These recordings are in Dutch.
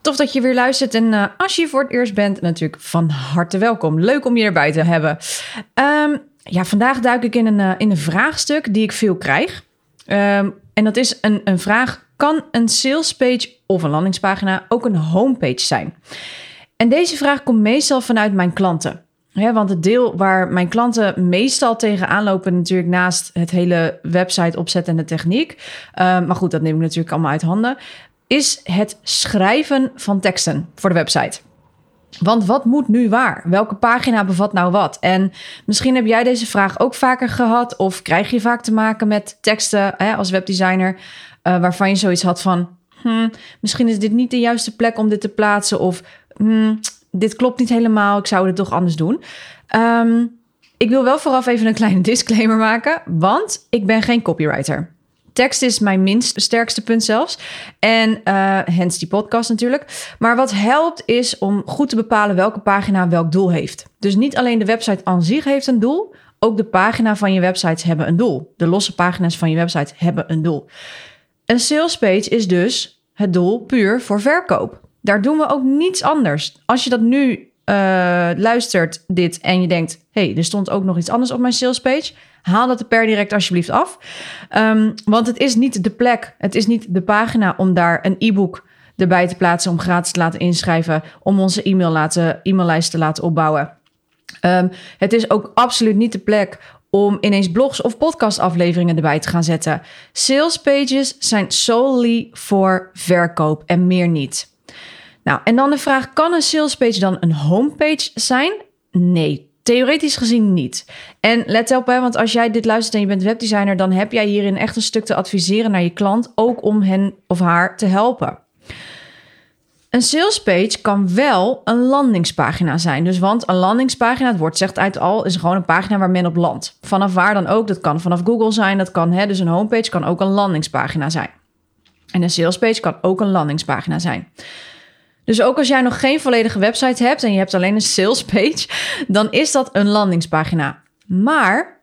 Tof dat je weer luistert. En uh, als je voor het eerst bent, natuurlijk van harte welkom. Leuk om je erbij te hebben. Um, ja, vandaag duik ik in een, uh, in een vraagstuk die ik veel krijg. Um, en dat is een, een vraag: kan een salespage of een landingspagina ook een homepage zijn? En deze vraag komt meestal vanuit mijn klanten. Want het deel waar mijn klanten meestal tegenaan lopen, natuurlijk naast het hele website opzetten en de techniek. Uh, maar goed, dat neem ik natuurlijk allemaal uit handen is het schrijven van teksten voor de website. Want wat moet nu waar? Welke pagina bevat nou wat? En misschien heb jij deze vraag ook vaker gehad, of krijg je vaak te maken met teksten hè, als webdesigner, uh, waarvan je zoiets had van: hmm, misschien is dit niet de juiste plek om dit te plaatsen, of hmm, dit klopt niet helemaal, ik zou het toch anders doen. Um, ik wil wel vooraf even een kleine disclaimer maken, want ik ben geen copywriter. Tekst is mijn minst sterkste punt zelfs. En uh, hence die podcast natuurlijk. Maar wat helpt is om goed te bepalen welke pagina welk doel heeft. Dus niet alleen de website aan zich heeft een doel. Ook de pagina van je website hebben een doel. De losse pagina's van je website hebben een doel. Een sales page is dus het doel puur voor verkoop. Daar doen we ook niets anders. Als je dat nu luistert, dit, en je denkt: hey, er stond ook nog iets anders op mijn sales page Haal dat er per direct alsjeblieft af. Um, want het is niet de plek, het is niet de pagina om daar een e-book erbij te plaatsen, om gratis te laten inschrijven, om onze e-mail laten, e-maillijst te laten opbouwen. Um, het is ook absoluut niet de plek om ineens blogs of podcastafleveringen erbij te gaan zetten. Sales pages zijn solely voor verkoop en meer niet. Nou, en dan de vraag: kan een sales page dan een homepage zijn? Nee, Theoretisch gezien niet. En let op, hè, want als jij dit luistert en je bent webdesigner, dan heb jij hierin echt een stuk te adviseren naar je klant, ook om hen of haar te helpen. Een salespage kan wel een landingspagina zijn. Dus want een landingspagina, het woord zegt uit al, is gewoon een pagina waar men op landt. Vanaf waar dan ook. Dat kan vanaf Google zijn. Dat kan, hè, dus een homepage kan ook een landingspagina zijn. En een salespage kan ook een landingspagina zijn. Dus ook als jij nog geen volledige website hebt en je hebt alleen een sales page, dan is dat een landingspagina. Maar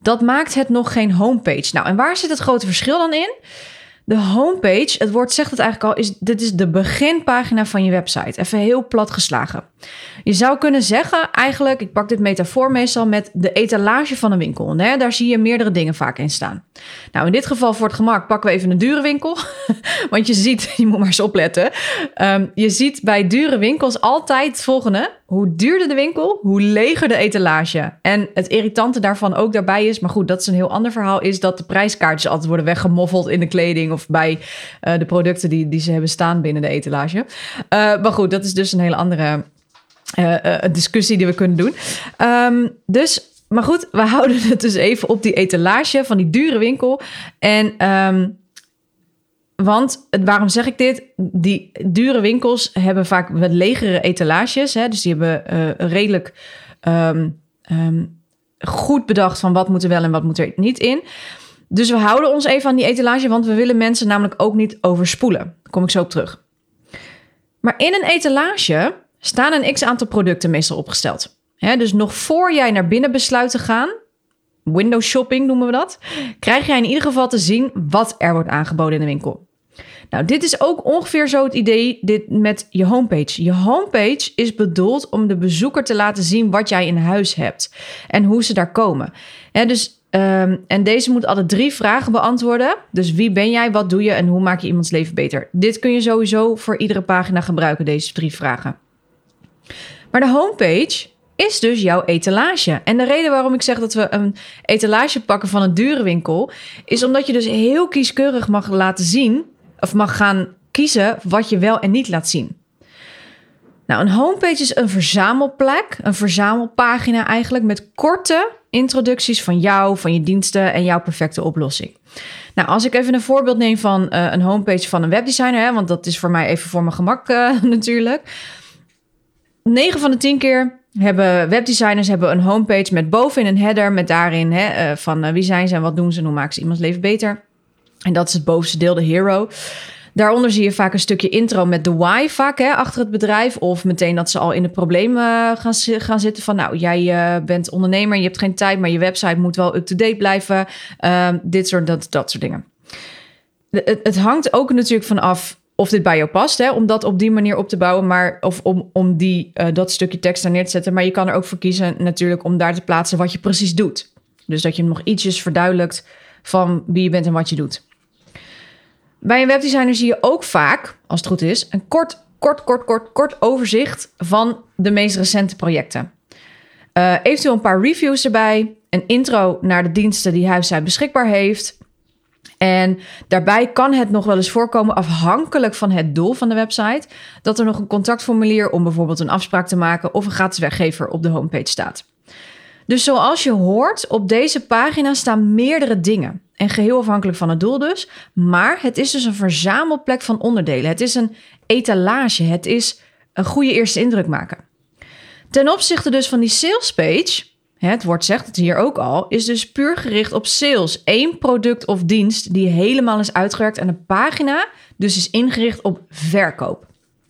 dat maakt het nog geen homepage. Nou, en waar zit het grote verschil dan in? De homepage, het woord zegt het eigenlijk al, is dit is de beginpagina van je website. Even heel plat geslagen. Je zou kunnen zeggen, eigenlijk, ik pak dit metafoor meestal met de etalage van een winkel. Daar zie je meerdere dingen vaak in staan. Nou, in dit geval voor het gemak pakken we even een dure winkel. Want je ziet, je moet maar eens opletten. Um, je ziet bij dure winkels altijd het volgende. Hoe duurder de winkel, hoe leger de etalage. En het irritante daarvan ook daarbij is, maar goed, dat is een heel ander verhaal, is dat de prijskaartjes altijd worden weggemoffeld in de kleding of bij uh, de producten die, die ze hebben staan binnen de etalage. Uh, maar goed, dat is dus een hele andere uh, discussie die we kunnen doen. Um, dus, maar goed, we houden het dus even op die etalage van die dure winkel. En um, want waarom zeg ik dit? Die dure winkels hebben vaak wat legere etalages. Hè? Dus die hebben uh, redelijk um, um, goed bedacht van wat moet er wel en wat moet er niet in. Dus we houden ons even aan die etalage, want we willen mensen namelijk ook niet overspoelen. Daar kom ik zo op terug. Maar in een etalage staan een x aantal producten meestal opgesteld. Hè? Dus nog voor jij naar binnen besluit te gaan, window shopping noemen we dat, krijg jij in ieder geval te zien wat er wordt aangeboden in de winkel. Nou, dit is ook ongeveer zo het idee dit met je homepage. Je homepage is bedoeld om de bezoeker te laten zien wat jij in huis hebt en hoe ze daar komen. Ja, dus, um, en deze moet alle drie vragen beantwoorden. Dus wie ben jij, wat doe je en hoe maak je iemands leven beter? Dit kun je sowieso voor iedere pagina gebruiken, deze drie vragen. Maar de homepage is dus jouw etalage. En de reden waarom ik zeg dat we een etalage pakken van een dure winkel, is omdat je dus heel kieskeurig mag laten zien of mag gaan kiezen wat je wel en niet laat zien. Nou, een homepage is een verzamelplek, een verzamelpagina eigenlijk met korte, introducties van jou, van je diensten en jouw perfecte oplossing. Nou, als ik even een voorbeeld neem van uh, een homepage van een webdesigner, hè, want dat is voor mij even voor mijn gemak uh, natuurlijk. 9 van de 10 keer hebben webdesigners hebben een homepage met bovenin een header met daarin hè, uh, van wie zijn ze en wat doen ze en hoe maken ze iemands leven beter. En dat is het bovenste deel, de hero. Daaronder zie je vaak een stukje intro met de why vaak hè, achter het bedrijf. Of meteen dat ze al in de problemen gaan, gaan zitten van... nou, jij uh, bent ondernemer, je hebt geen tijd... maar je website moet wel up-to-date blijven. Uh, dit soort, dat, dat soort dingen. Het, het hangt ook natuurlijk vanaf of dit bij jou past, hè, om dat op die manier op te bouwen, maar of om, om die, uh, dat stukje tekst daar neer te zetten. Maar je kan er ook voor kiezen natuurlijk om daar te plaatsen wat je precies doet. Dus dat je nog ietsjes verduidelijkt van wie je bent en wat je doet. Bij een webdesigner zie je ook vaak, als het goed is, een kort, kort, kort, kort, kort overzicht van de meest recente projecten. Uh, eventueel een paar reviews erbij, een intro naar de diensten die Huiszaai beschikbaar heeft. En daarbij kan het nog wel eens voorkomen, afhankelijk van het doel van de website, dat er nog een contactformulier om bijvoorbeeld een afspraak te maken of een gratis weggever op de homepage staat. Dus zoals je hoort, op deze pagina staan meerdere dingen. En geheel afhankelijk van het doel dus. Maar het is dus een verzamelplek van onderdelen. Het is een etalage. Het is een goede eerste indruk maken. Ten opzichte dus van die sales page, het woord zegt het hier ook al, is dus puur gericht op sales. Eén product of dienst die helemaal is uitgewerkt en een pagina dus is ingericht op verkoop.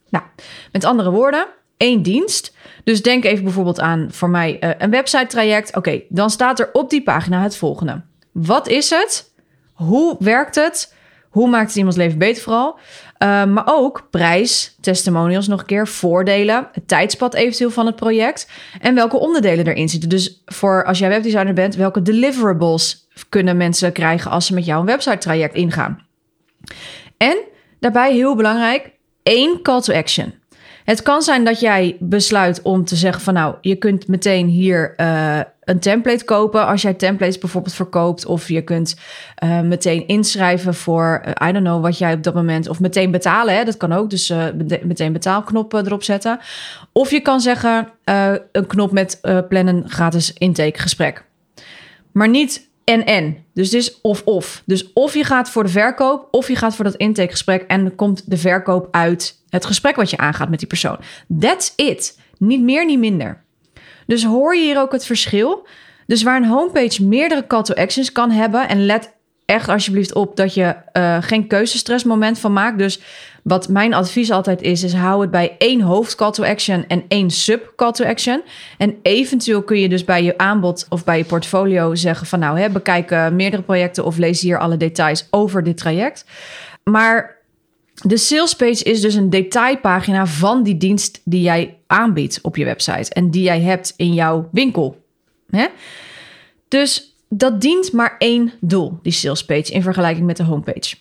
Nou, met andere woorden, één dienst. Dus denk even bijvoorbeeld aan voor mij uh, een website traject. Oké, dan staat er op die pagina het volgende. Wat is het? Hoe werkt het? Hoe maakt het iemands leven beter vooral? Uh, maar ook prijs, testimonials nog een keer, voordelen, het tijdspad eventueel van het project en welke onderdelen erin zitten. Dus voor als jij webdesigner bent, welke deliverables kunnen mensen krijgen als ze met jou een website traject ingaan? En daarbij heel belangrijk, één call to action. Het kan zijn dat jij besluit om te zeggen van nou, je kunt meteen hier uh, een template kopen als jij templates bijvoorbeeld verkoopt. Of je kunt uh, meteen inschrijven voor, uh, I don't know, wat jij op dat moment. Of meteen betalen, hè? dat kan ook. Dus meteen betaalknop erop zetten. Of je kan zeggen, een knop met plannen gratis intakegesprek. Maar niet en en. Dus dit is of-of. Dus of je gaat voor de verkoop, of je gaat voor dat intakegesprek. En dan komt de verkoop uit het gesprek wat je aangaat met die persoon. That's it. Niet meer, niet minder. Dus hoor je hier ook het verschil? Dus waar een homepage meerdere call to actions kan hebben, en let echt alsjeblieft op dat je uh, geen keuzestressmoment van maakt. Dus wat mijn advies altijd is, is hou het bij één hoofd call to action en één sub call to action. En eventueel kun je dus bij je aanbod of bij je portfolio zeggen van nou, hè, bekijk uh, meerdere projecten of lees hier alle details over dit traject. Maar de sales page is dus een detailpagina van die dienst die jij aanbiedt op je website en die jij hebt in jouw winkel. Hè? Dus dat dient maar één doel, die sales page, in vergelijking met de homepage.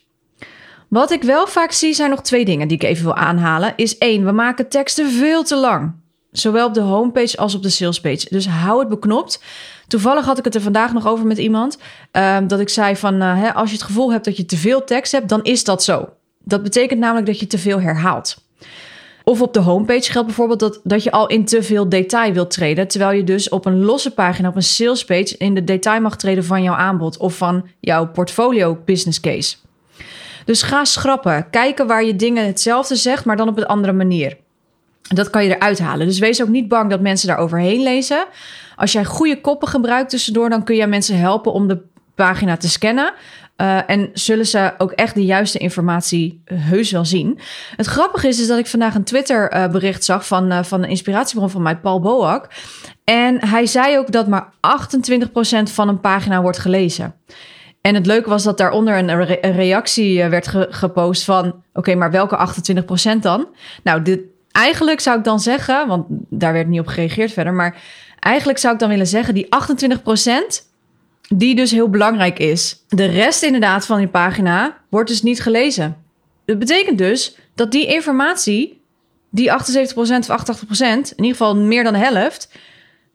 Wat ik wel vaak zie zijn nog twee dingen die ik even wil aanhalen. Is één, we maken teksten veel te lang. Zowel op de homepage als op de salespage. Dus hou het beknopt. Toevallig had ik het er vandaag nog over met iemand. Uh, dat ik zei van, uh, hè, als je het gevoel hebt dat je te veel tekst hebt, dan is dat zo. Dat betekent namelijk dat je te veel herhaalt. Of op de homepage geldt bijvoorbeeld dat, dat je al in te veel detail wilt treden. Terwijl je dus op een losse pagina, op een salespage, in de detail mag treden van jouw aanbod of van jouw portfolio business case. Dus ga schrappen. Kijken waar je dingen hetzelfde zegt, maar dan op een andere manier. Dat kan je eruit halen. Dus wees ook niet bang dat mensen daar overheen lezen. Als jij goede koppen gebruikt tussendoor, dan kun je mensen helpen om de pagina te scannen. Uh, en zullen ze ook echt de juiste informatie heus wel zien. Het grappige is, is dat ik vandaag een Twitter uh, bericht zag van, uh, van een inspiratiebron van mij, Paul Boak. En hij zei ook dat maar 28% van een pagina wordt gelezen. En het leuke was dat daaronder een, re een reactie werd ge gepost van... oké, maar welke 28% dan? Nou, dit, eigenlijk zou ik dan zeggen, want daar werd niet op gereageerd verder... maar eigenlijk zou ik dan willen zeggen, die 28% die dus heel belangrijk is. De rest inderdaad van die pagina wordt dus niet gelezen. Dat betekent dus dat die informatie, die 78% of 88%, in ieder geval meer dan de helft,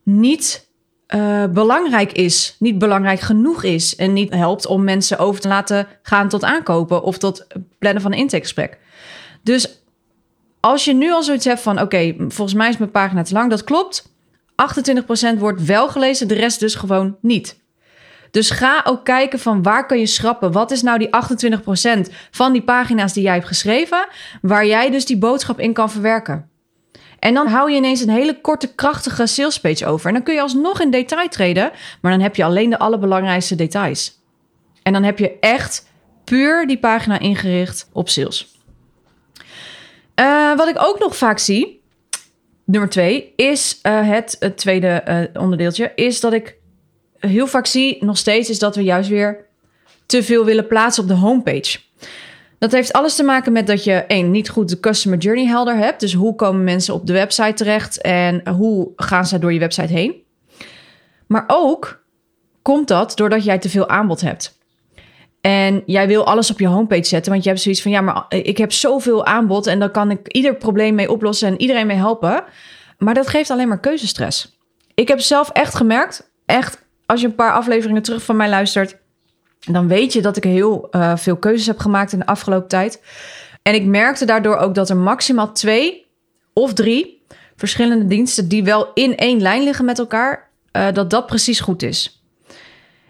niet uh, belangrijk is, niet belangrijk genoeg is en niet helpt om mensen over te laten gaan tot aankopen of tot plannen van een intakegesprek. Dus als je nu al zoiets hebt van, oké, volgens mij is mijn pagina te lang, dat klopt. 28% wordt wel gelezen, de rest dus gewoon niet. Dus ga ook kijken van waar kun je schrappen. Wat is nou die 28% van die pagina's die jij hebt geschreven, waar jij dus die boodschap in kan verwerken. En dan hou je ineens een hele korte, krachtige salespage over. En dan kun je alsnog in detail treden, maar dan heb je alleen de allerbelangrijkste details. En dan heb je echt puur die pagina ingericht op sales. Uh, wat ik ook nog vaak zie, nummer twee, is het, het, tweede uh, onderdeeltje, is dat ik heel vaak zie, nog steeds, is dat we juist weer te veel willen plaatsen op de homepage. Dat heeft alles te maken met dat je één niet goed de customer journey helder hebt. Dus hoe komen mensen op de website terecht en hoe gaan ze door je website heen? Maar ook komt dat doordat jij te veel aanbod hebt. En jij wil alles op je homepage zetten, want je hebt zoiets van: ja, maar ik heb zoveel aanbod en dan kan ik ieder probleem mee oplossen en iedereen mee helpen. Maar dat geeft alleen maar keuzestress. Ik heb zelf echt gemerkt, echt, als je een paar afleveringen terug van mij luistert, dan weet je dat ik heel uh, veel keuzes heb gemaakt in de afgelopen tijd. En ik merkte daardoor ook dat er maximaal twee of drie verschillende diensten die wel in één lijn liggen met elkaar, uh, dat dat precies goed is.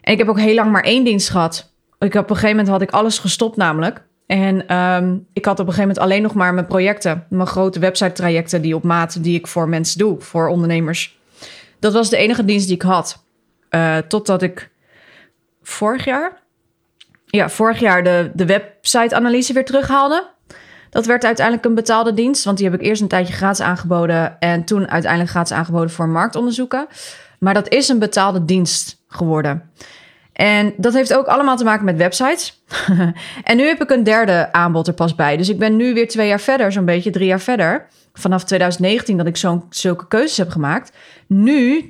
En ik heb ook heel lang maar één dienst gehad. Ik heb op een gegeven moment had ik alles gestopt namelijk. En um, ik had op een gegeven moment alleen nog maar mijn projecten, mijn grote website trajecten die op maat die ik voor mensen doe, voor ondernemers. Dat was de enige dienst die ik had. Uh, totdat ik vorig jaar, ja, vorig jaar de, de website-analyse weer terughaalde. Dat werd uiteindelijk een betaalde dienst, want die heb ik eerst een tijdje gratis aangeboden en toen uiteindelijk gratis aangeboden voor marktonderzoeken. Maar dat is een betaalde dienst geworden. En dat heeft ook allemaal te maken met websites. en nu heb ik een derde aanbod er pas bij. Dus ik ben nu weer twee jaar verder, zo'n beetje drie jaar verder. Vanaf 2019 dat ik zo'n zulke keuzes heb gemaakt. Nu uh,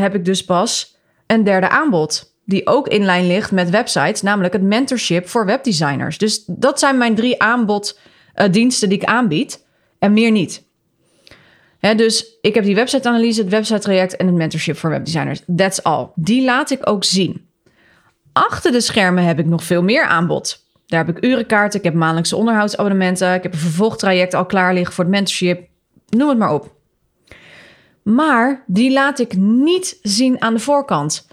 heb ik dus pas een derde aanbod die ook in lijn ligt met websites, namelijk het mentorship voor webdesigners. Dus dat zijn mijn drie aanboddiensten uh, die ik aanbied en meer niet. Dus ik heb die website-analyse, het website-traject en het mentorship voor webdesigners. That's all. Die laat ik ook zien. Achter de schermen heb ik nog veel meer aanbod. Daar heb ik urenkaarten, ik heb maandelijkse onderhoudsabonnementen, ik heb een vervolgtraject al klaar liggen voor het mentorship. Noem het maar op. Maar die laat ik niet zien aan de voorkant.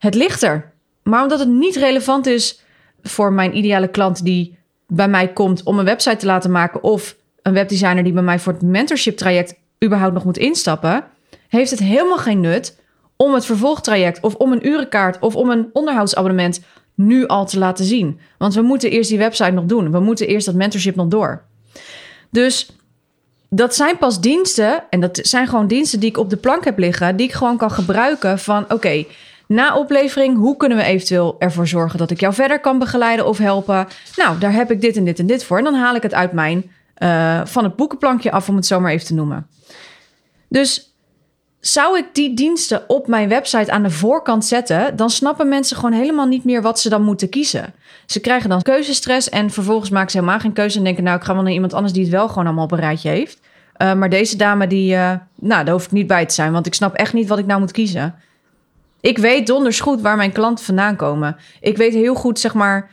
Het ligt er. Maar omdat het niet relevant is voor mijn ideale klant die bij mij komt om een website te laten maken of een webdesigner die bij mij voor het mentorship traject überhaupt nog moet instappen, heeft het helemaal geen nut om het vervolgtraject of om een urenkaart of om een onderhoudsabonnement nu al te laten zien. Want we moeten eerst die website nog doen. We moeten eerst dat mentorship nog door. Dus dat zijn pas diensten, en dat zijn gewoon diensten die ik op de plank heb liggen, die ik gewoon kan gebruiken van oké, na oplevering, hoe kunnen we eventueel ervoor zorgen dat ik jou verder kan begeleiden of helpen? Nou, daar heb ik dit en dit en dit voor. En dan haal ik het uit mijn, uh, van het boekenplankje af, om het zo maar even te noemen. Dus zou ik die diensten op mijn website aan de voorkant zetten, dan snappen mensen gewoon helemaal niet meer wat ze dan moeten kiezen. Ze krijgen dan keuzestress en vervolgens maken ze helemaal geen keuze en denken: Nou, ik ga wel naar iemand anders die het wel gewoon allemaal op een rijtje heeft. Uh, maar deze dame, die, uh, nou, daar hoef ik niet bij te zijn, want ik snap echt niet wat ik nou moet kiezen. Ik weet donders goed waar mijn klanten vandaan komen. Ik weet heel goed, zeg maar,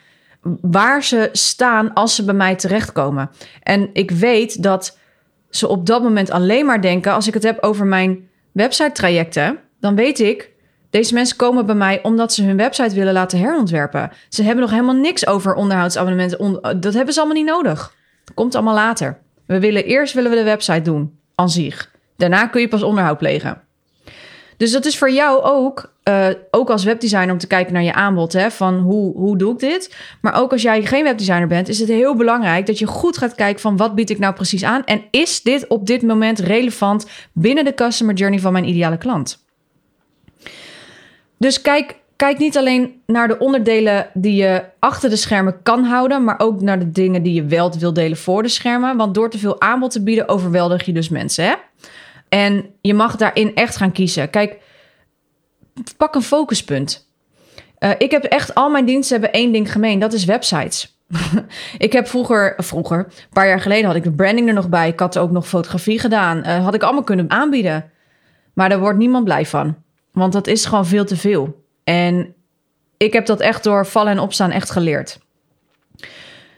waar ze staan als ze bij mij terechtkomen. En ik weet dat ze op dat moment alleen maar denken, als ik het heb over mijn website trajecten, dan weet ik, deze mensen komen bij mij omdat ze hun website willen laten herontwerpen. Ze hebben nog helemaal niks over onderhoudsabonnementen. Dat hebben ze allemaal niet nodig. Dat komt allemaal later. We willen eerst willen we de website doen, aan zich. Daarna kun je pas onderhoud plegen. Dus dat is voor jou ook, uh, ook als webdesigner, om te kijken naar je aanbod. Hè, van hoe, hoe doe ik dit? Maar ook als jij geen webdesigner bent, is het heel belangrijk dat je goed gaat kijken van wat bied ik nou precies aan? En is dit op dit moment relevant binnen de customer journey van mijn ideale klant? Dus kijk, kijk niet alleen naar de onderdelen die je achter de schermen kan houden, maar ook naar de dingen die je wel wil delen voor de schermen. Want door te veel aanbod te bieden, overweldig je dus mensen. Hè? En je mag daarin echt gaan kiezen. Kijk, pak een focuspunt. Uh, ik heb echt, al mijn diensten hebben één ding gemeen. Dat is websites. ik heb vroeger, vroeger, een paar jaar geleden had ik de branding er nog bij. Ik had ook nog fotografie gedaan. Uh, had ik allemaal kunnen aanbieden. Maar daar wordt niemand blij van. Want dat is gewoon veel te veel. En ik heb dat echt door vallen en opstaan echt geleerd.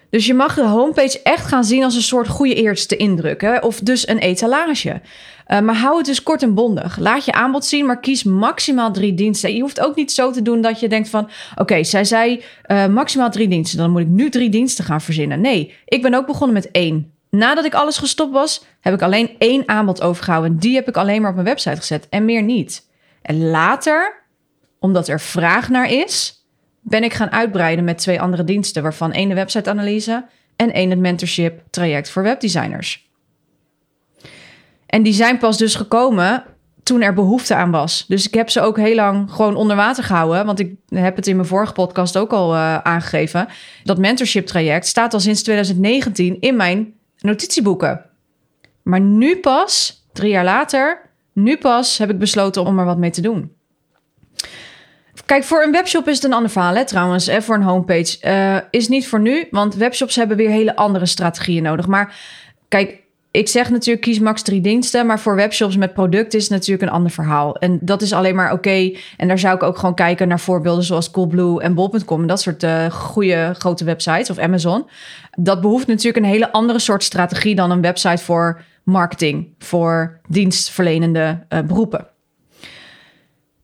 Dus je mag de homepage echt gaan zien als een soort goede eerste indruk. Hè? Of dus een etalage. Uh, maar hou het dus kort en bondig. Laat je aanbod zien, maar kies maximaal drie diensten. Je hoeft ook niet zo te doen dat je denkt van... oké, zij zei uh, maximaal drie diensten. Dan moet ik nu drie diensten gaan verzinnen. Nee, ik ben ook begonnen met één. Nadat ik alles gestopt was, heb ik alleen één aanbod overgehouden. En die heb ik alleen maar op mijn website gezet en meer niet. En later, omdat er vraag naar is, ben ik gaan uitbreiden met twee andere diensten, waarvan één de website-analyse en één het mentorship traject voor webdesigners. En die zijn pas dus gekomen toen er behoefte aan was. Dus ik heb ze ook heel lang gewoon onder water gehouden. Want ik heb het in mijn vorige podcast ook al uh, aangegeven. Dat mentorship traject staat al sinds 2019 in mijn notitieboeken. Maar nu pas, drie jaar later, nu pas heb ik besloten om er wat mee te doen. Kijk, voor een webshop is het een ander verhaal, hè, trouwens. Hè, voor een homepage uh, is niet voor nu, want webshops hebben weer hele andere strategieën nodig. Maar kijk, ik zeg natuurlijk kies max drie diensten, maar voor webshops met product is het natuurlijk een ander verhaal. En dat is alleen maar oké. En daar zou ik ook gewoon kijken naar voorbeelden zoals Coolblue en Bol.com en dat soort uh, goede grote websites of Amazon. Dat behoeft natuurlijk een hele andere soort strategie dan een website voor marketing, voor dienstverlenende uh, beroepen.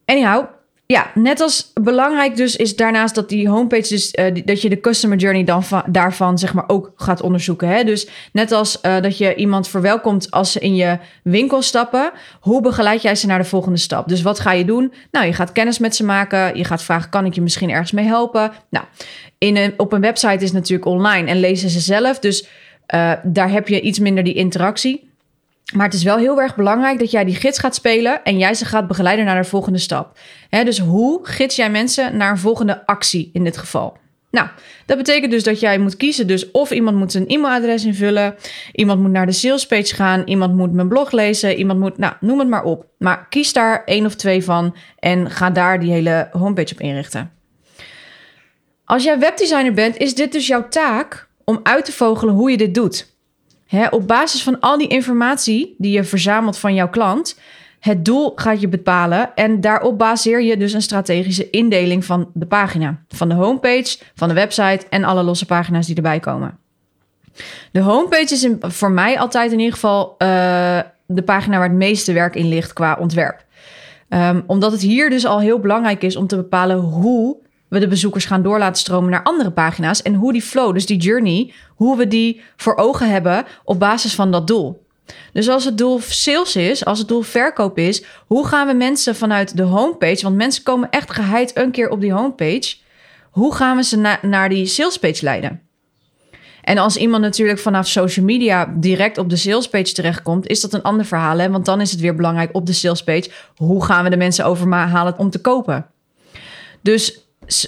Anyhow, ja, net als belangrijk dus is daarnaast dat die homepage dus uh, dat je de customer journey dan daarvan zeg maar ook gaat onderzoeken. Hè? Dus net als uh, dat je iemand verwelkomt als ze in je winkel stappen, hoe begeleid jij ze naar de volgende stap? Dus wat ga je doen? Nou, je gaat kennis met ze maken. Je gaat vragen: kan ik je misschien ergens mee helpen? Nou, in een, op een website is natuurlijk online en lezen ze zelf, dus uh, daar heb je iets minder die interactie. Maar het is wel heel erg belangrijk dat jij die gids gaat spelen en jij ze gaat begeleiden naar de volgende stap. dus hoe gids jij mensen naar een volgende actie in dit geval? Nou, dat betekent dus dat jij moet kiezen. Dus of iemand moet zijn e-mailadres invullen, iemand moet naar de salespage gaan, iemand moet mijn blog lezen, iemand moet, nou, noem het maar op. Maar kies daar één of twee van en ga daar die hele homepage op inrichten. Als jij webdesigner bent, is dit dus jouw taak om uit te vogelen hoe je dit doet op basis van al die informatie die je verzamelt van jouw klant, het doel gaat je bepalen en daarop baseer je dus een strategische indeling van de pagina, van de homepage, van de website en alle losse pagina's die erbij komen. De homepage is voor mij altijd in ieder geval uh, de pagina waar het meeste werk in ligt qua ontwerp. Um, omdat het hier dus al heel belangrijk is om te bepalen hoe we de bezoekers gaan door laten stromen naar andere pagina's. En hoe die flow, dus die journey, hoe we die voor ogen hebben op basis van dat doel. Dus als het doel sales is, als het doel verkoop is, hoe gaan we mensen vanuit de homepage, want mensen komen echt geheid een keer op die homepage, hoe gaan we ze naar die salespage leiden? En als iemand natuurlijk vanaf social media direct op de salespage terechtkomt, is dat een ander verhaal. Hè? Want dan is het weer belangrijk op de salespage. Hoe gaan we de mensen overhalen om te kopen? Dus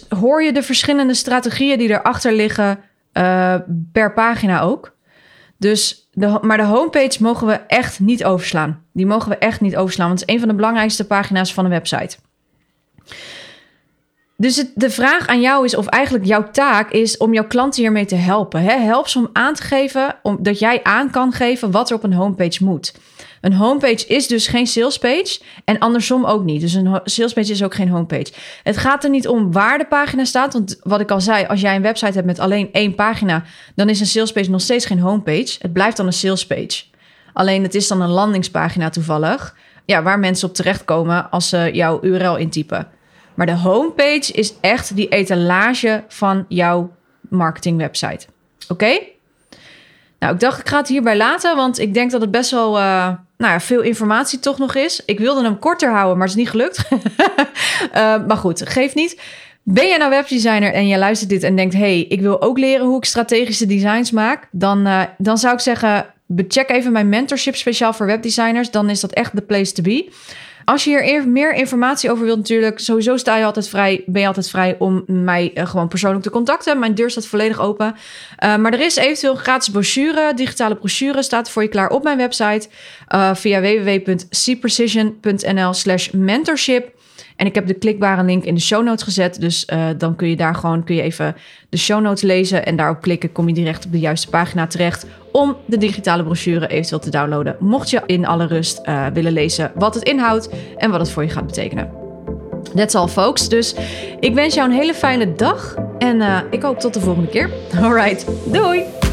hoor je de verschillende strategieën die erachter liggen uh, per pagina ook. Dus de, maar de homepage mogen we echt niet overslaan. Die mogen we echt niet overslaan, want het is een van de belangrijkste pagina's van een website. Dus de vraag aan jou is, of eigenlijk jouw taak is om jouw klanten hiermee te helpen. Hè? Help ze om aan te geven, om, dat jij aan kan geven wat er op een homepage moet. Een homepage is dus geen salespage en andersom ook niet. Dus een salespage is ook geen homepage. Het gaat er niet om waar de pagina staat. Want wat ik al zei, als jij een website hebt met alleen één pagina, dan is een salespage nog steeds geen homepage. Het blijft dan een salespage. Alleen het is dan een landingspagina toevallig. Ja, waar mensen op terechtkomen als ze jouw URL intypen. Maar de homepage is echt die etalage van jouw marketingwebsite. Oké? Nou, ik dacht, ik ga het hierbij laten, want ik denk dat het best wel uh, nou ja, veel informatie toch nog is. Ik wilde hem korter houden, maar het is niet gelukt. uh, maar goed, geef niet. Ben jij nou webdesigner en je luistert dit en denkt: hey, ik wil ook leren hoe ik strategische designs maak? Dan, uh, dan zou ik zeggen: check even mijn mentorship speciaal voor webdesigners. Dan is dat echt de place to be. Als je hier meer informatie over wilt, natuurlijk, sowieso sta je altijd vrij, ben je altijd vrij om mij uh, gewoon persoonlijk te contacten. Mijn deur staat volledig open. Uh, maar er is eventueel een gratis brochure, digitale brochure, staat voor je klaar op mijn website uh, via www.cprecision.nl/slash mentorship. En ik heb de klikbare link in de show notes gezet. Dus uh, dan kun je daar gewoon kun je even de show notes lezen. En daarop klikken kom je direct op de juiste pagina terecht. Om de digitale brochure eventueel te downloaden. Mocht je in alle rust uh, willen lezen wat het inhoudt en wat het voor je gaat betekenen. That's all, folks. Dus ik wens jou een hele fijne dag en ik hoop tot de volgende keer. Alright, doei!